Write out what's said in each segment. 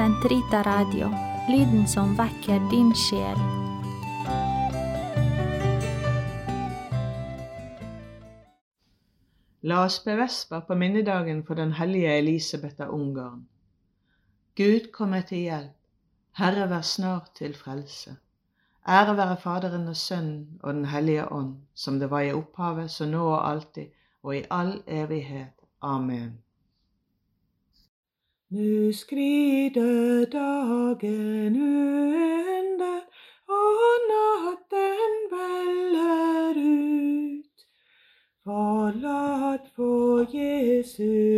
Sentrita Radio, lyden som vekker din sjel. La oss bevespe på minnedagen for den hellige Elisabeth av Ungarn. Gud komme til hjelp, Herre vær snart til frelse. Ære være Faderen og Sønnen og Den hellige ånd, som det var i opphavet, så nå og alltid, og i all evighet. Amen. Nu skrider dagen under, og natten veller ut. Forlat for Jesu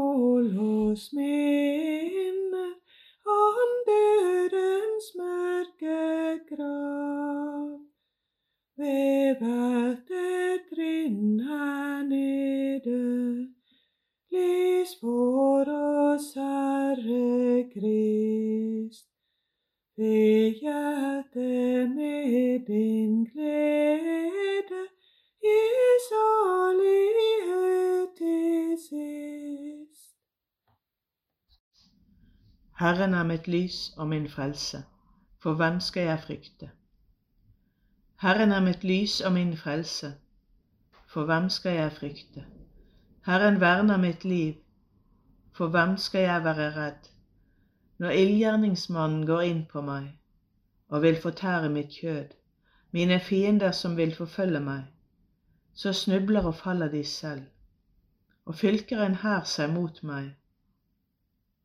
mål oss minner om dødens mørke grav. Ved hvert et trinn her nede, lys for oss, Herre Krist. Ved hjertet med din glede, Herren er mitt lys og min frelse, for hvem skal jeg frykte? Herren er mitt lys og min frelse, for hvem skal jeg frykte? Herren verner mitt liv, for hvem skal jeg være redd? Når ildgjerningsmannen går inn på meg og vil fortære mitt kjød, mine fiender som vil forfølge meg, så snubler og faller de selv, og fylker en hær seg mot meg.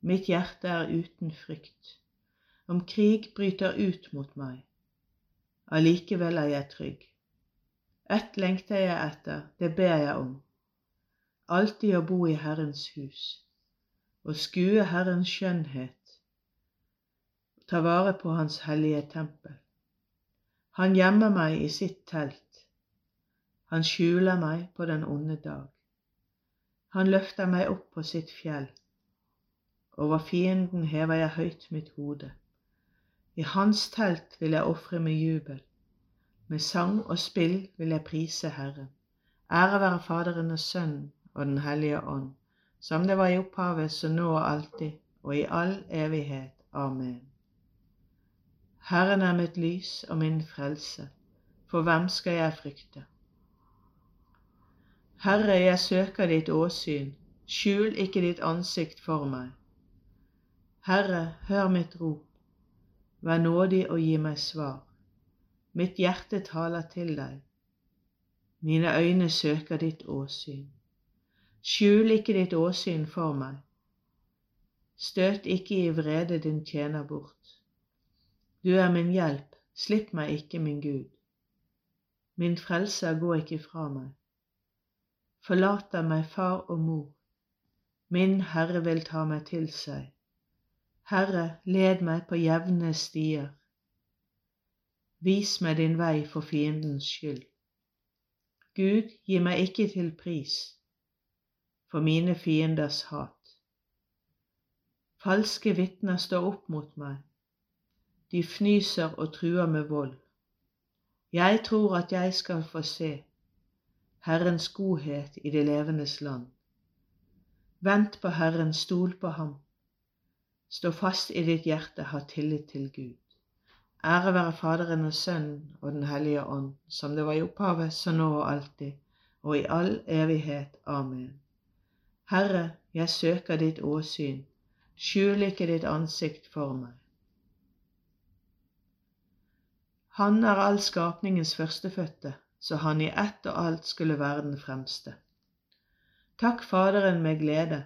Mitt hjerte er uten frykt, om krig bryter ut mot meg. Allikevel er jeg trygg. Ett lengter jeg etter, det ber jeg om, alltid å bo i Herrens hus, og skue Herrens skjønnhet, ta vare på Hans hellige tempel. Han gjemmer meg i sitt telt, han skjuler meg på den onde dag. Han løfter meg opp på sitt fjell, over fienden hever jeg høyt mitt hode. I hans telt vil jeg ofre med jubel. Med sang og spill vil jeg prise Herren. Ære være Faderen og Sønnen og Den hellige ånd, som det var i opphavet, så nå og alltid, og i all evighet. Amen. Herren er mitt lys og min frelse, for hvem skal jeg frykte? Herre, jeg søker ditt åsyn, skjul ikke ditt ansikt for meg. Herre, hør mitt rop, vær nådig og gi meg svar. Mitt hjerte taler til deg. Mine øyne søker ditt åsyn. Skjul ikke ditt åsyn for meg. Støt ikke i vrede din tjener bort. Du er min hjelp, slipp meg ikke, min Gud. Min frelser, går ikke fra meg. Forlater meg far og mor. Min Herre vil ta meg til seg. Herre, led meg på jevne stier. Vis meg din vei for fiendens skyld. Gud, gi meg ikke til pris for mine fienders hat. Falske vitner står opp mot meg. De fnyser og truer med vold. Jeg tror at jeg skal få se Herrens godhet i det levendes land. Vent på Herren, stol på ham. Stå fast i ditt hjerte, ha tillit til Gud. Ære være Faderen og Sønnen og Den hellige ånd, som det var i opphavet, så nå og alltid, og i all evighet. Amen. Herre, jeg søker ditt åsyn, skjul ikke ditt ansikt for meg. Han er all skapningens førstefødte, så han i ett og alt skulle være den fremste. Takk Faderen med glede,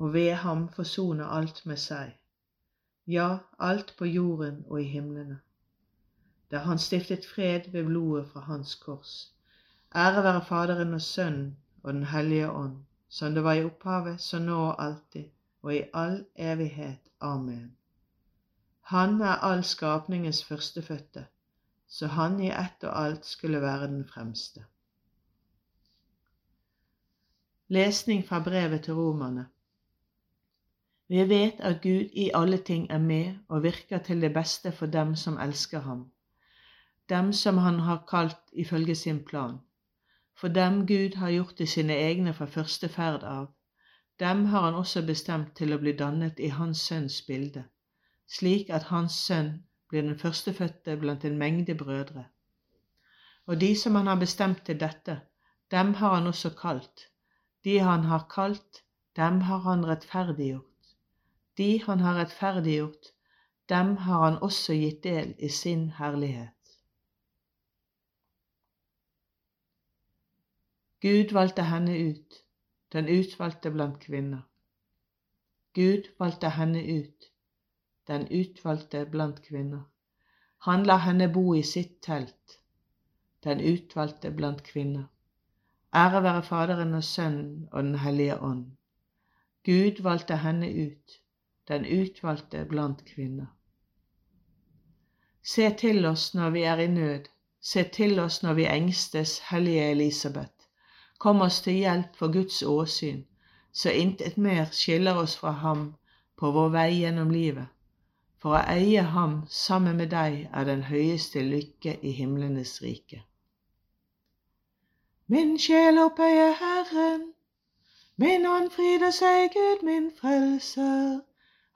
og ved ham forsone alt med seg, ja, alt på jorden og i himlene. Da han stiftet fred ved blodet fra hans kors. Ære være Faderen og Sønnen og Den hellige ånd, som det var i opphavet, så nå og alltid, og i all evighet. Amen. Han er all skapningens førstefødte, så han i ett og alt skulle være den fremste. Lesning fra brevet til romerne. Vi vet at Gud i alle ting er med og virker til det beste for dem som elsker ham, dem som han har kalt ifølge sin plan. For dem Gud har gjort til sine egne fra første ferd av, dem har han også bestemt til å bli dannet i Hans Sønns bilde, slik at Hans Sønn blir den førstefødte blant en mengde brødre. Og de som han har bestemt til dette, dem har han også kalt. De han har kalt, dem har han rettferdiggjort. De han har rettferdiggjort, dem har han også gitt del i sin herlighet. Gud valgte henne ut, den utvalgte blant kvinner. Gud valgte henne ut, den utvalgte blant kvinner. Han lar henne bo i sitt telt, den utvalgte blant kvinner. Ære være Faderen og Sønnen og Den hellige ånd. Gud valgte henne ut, den utvalgte blant kvinner. Se til oss når vi er i nød, se til oss når vi engstes, hellige Elisabeth. Kom oss til hjelp for Guds åsyn, så intet mer skiller oss fra ham på vår vei gjennom livet. For å eie ham sammen med deg er den høyeste lykke i himlenes rike. Min sjel opphøyer Herren, min ånd fryder seg Gud min frelser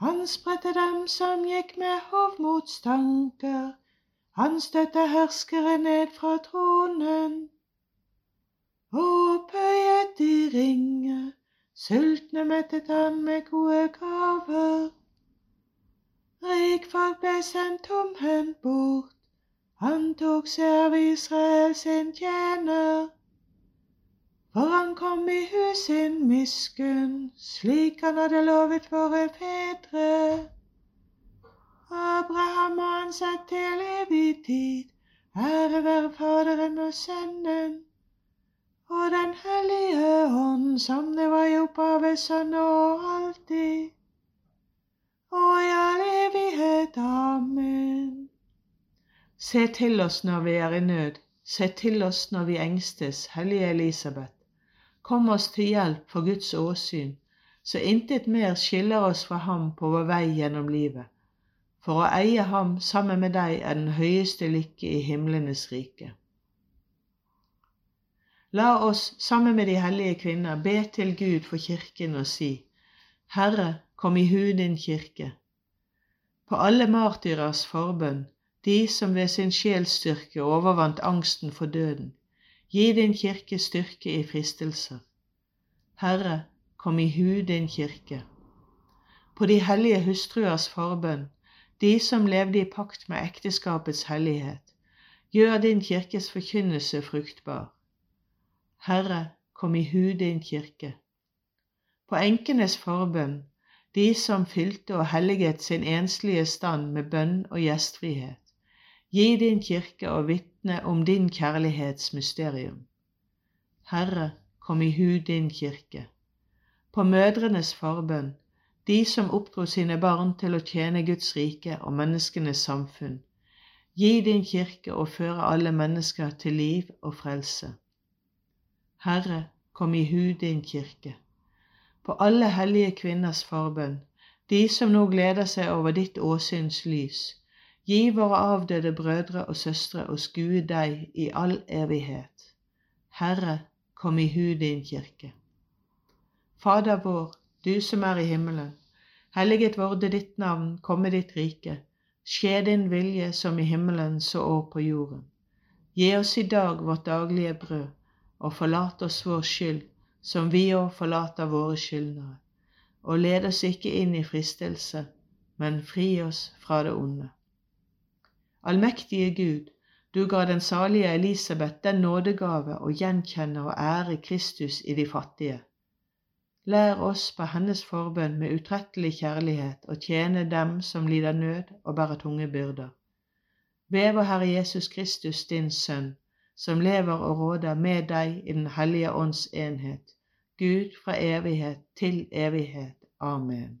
Han spredte dem som gikk med hovmodstanker. Han støtte herskere ned fra tronen. Opphøyet de ringe, sultne mettet han med gode gaver. Rikfolk ble sendt tomhendt bort, han tok seg av Israel sin tjener. For han kom i hus sin miskunn, slik han hadde lovet våre fedre. Abraham og han satt til evig tid, ære være Faderen og Sønnen og Den hellige ånd, som det var i opphavet, så nå og alltid, og i all evighet. Amen. Se til oss når vi er i nød, se til oss når vi engstes, Hellige Elisabeth. Kom oss til hjelp for Guds åsyn, så intet mer skiller oss fra ham på vår vei gjennom livet. For å eie ham sammen med deg er den høyeste lykke i himlenes rike. La oss sammen med de hellige kvinner be til Gud for kirken og si, Herre, kom i hu din kirke. På alle martyrers forbønn, de som ved sin sjelsstyrke overvant angsten for døden, Gi din kirke styrke i fristelser. Herre, kom i hu din kirke. På de hellige hustruers forbønn, de som levde i pakt med ekteskapets hellighet, gjør din kirkes forkynnelse fruktbar. Herre, kom i hu din kirke. På enkenes forbønn, de som fylte og helliget sin enslige stand med bønn og gjestfrihet, gi din kirke og vitne om din kjærlighets mysterium. Herre, kom i hu din kirke. På mødrenes forbønn, de som oppdro sine barn til å tjene Guds rike og menneskenes samfunn. Gi din kirke og føre alle mennesker til liv og frelse. Herre, kom i hu din kirke. På alle hellige kvinners forbønn, de som nå gleder seg over ditt åsyns lys, gi våre avdøde brødre og søstre å skue deg i all evighet. Herre, kom i hu din kirke. Fader vår, du som er i himmelen. Helliget vorde ditt navn, komme ditt rike. Skje din vilje som i himmelen så òg på jorden. Gi oss i dag vårt daglige brød, og forlat oss vår skyld, som vi òg forlater våre skyldnere. Og led oss ikke inn i fristelse, men fri oss fra det onde. Allmektige Gud, du ga den salige Elisabeth den nådegave å gjenkjenne og ære Kristus i de fattige. Lær oss på hennes forbønn med utrettelig kjærlighet å tjene dem som lider nød og bærer tunge byrder. Ved vår Herre Jesus Kristus, din Sønn, som lever og råder med deg i Den hellige ånds enhet, Gud fra evighet til evighet. Amen.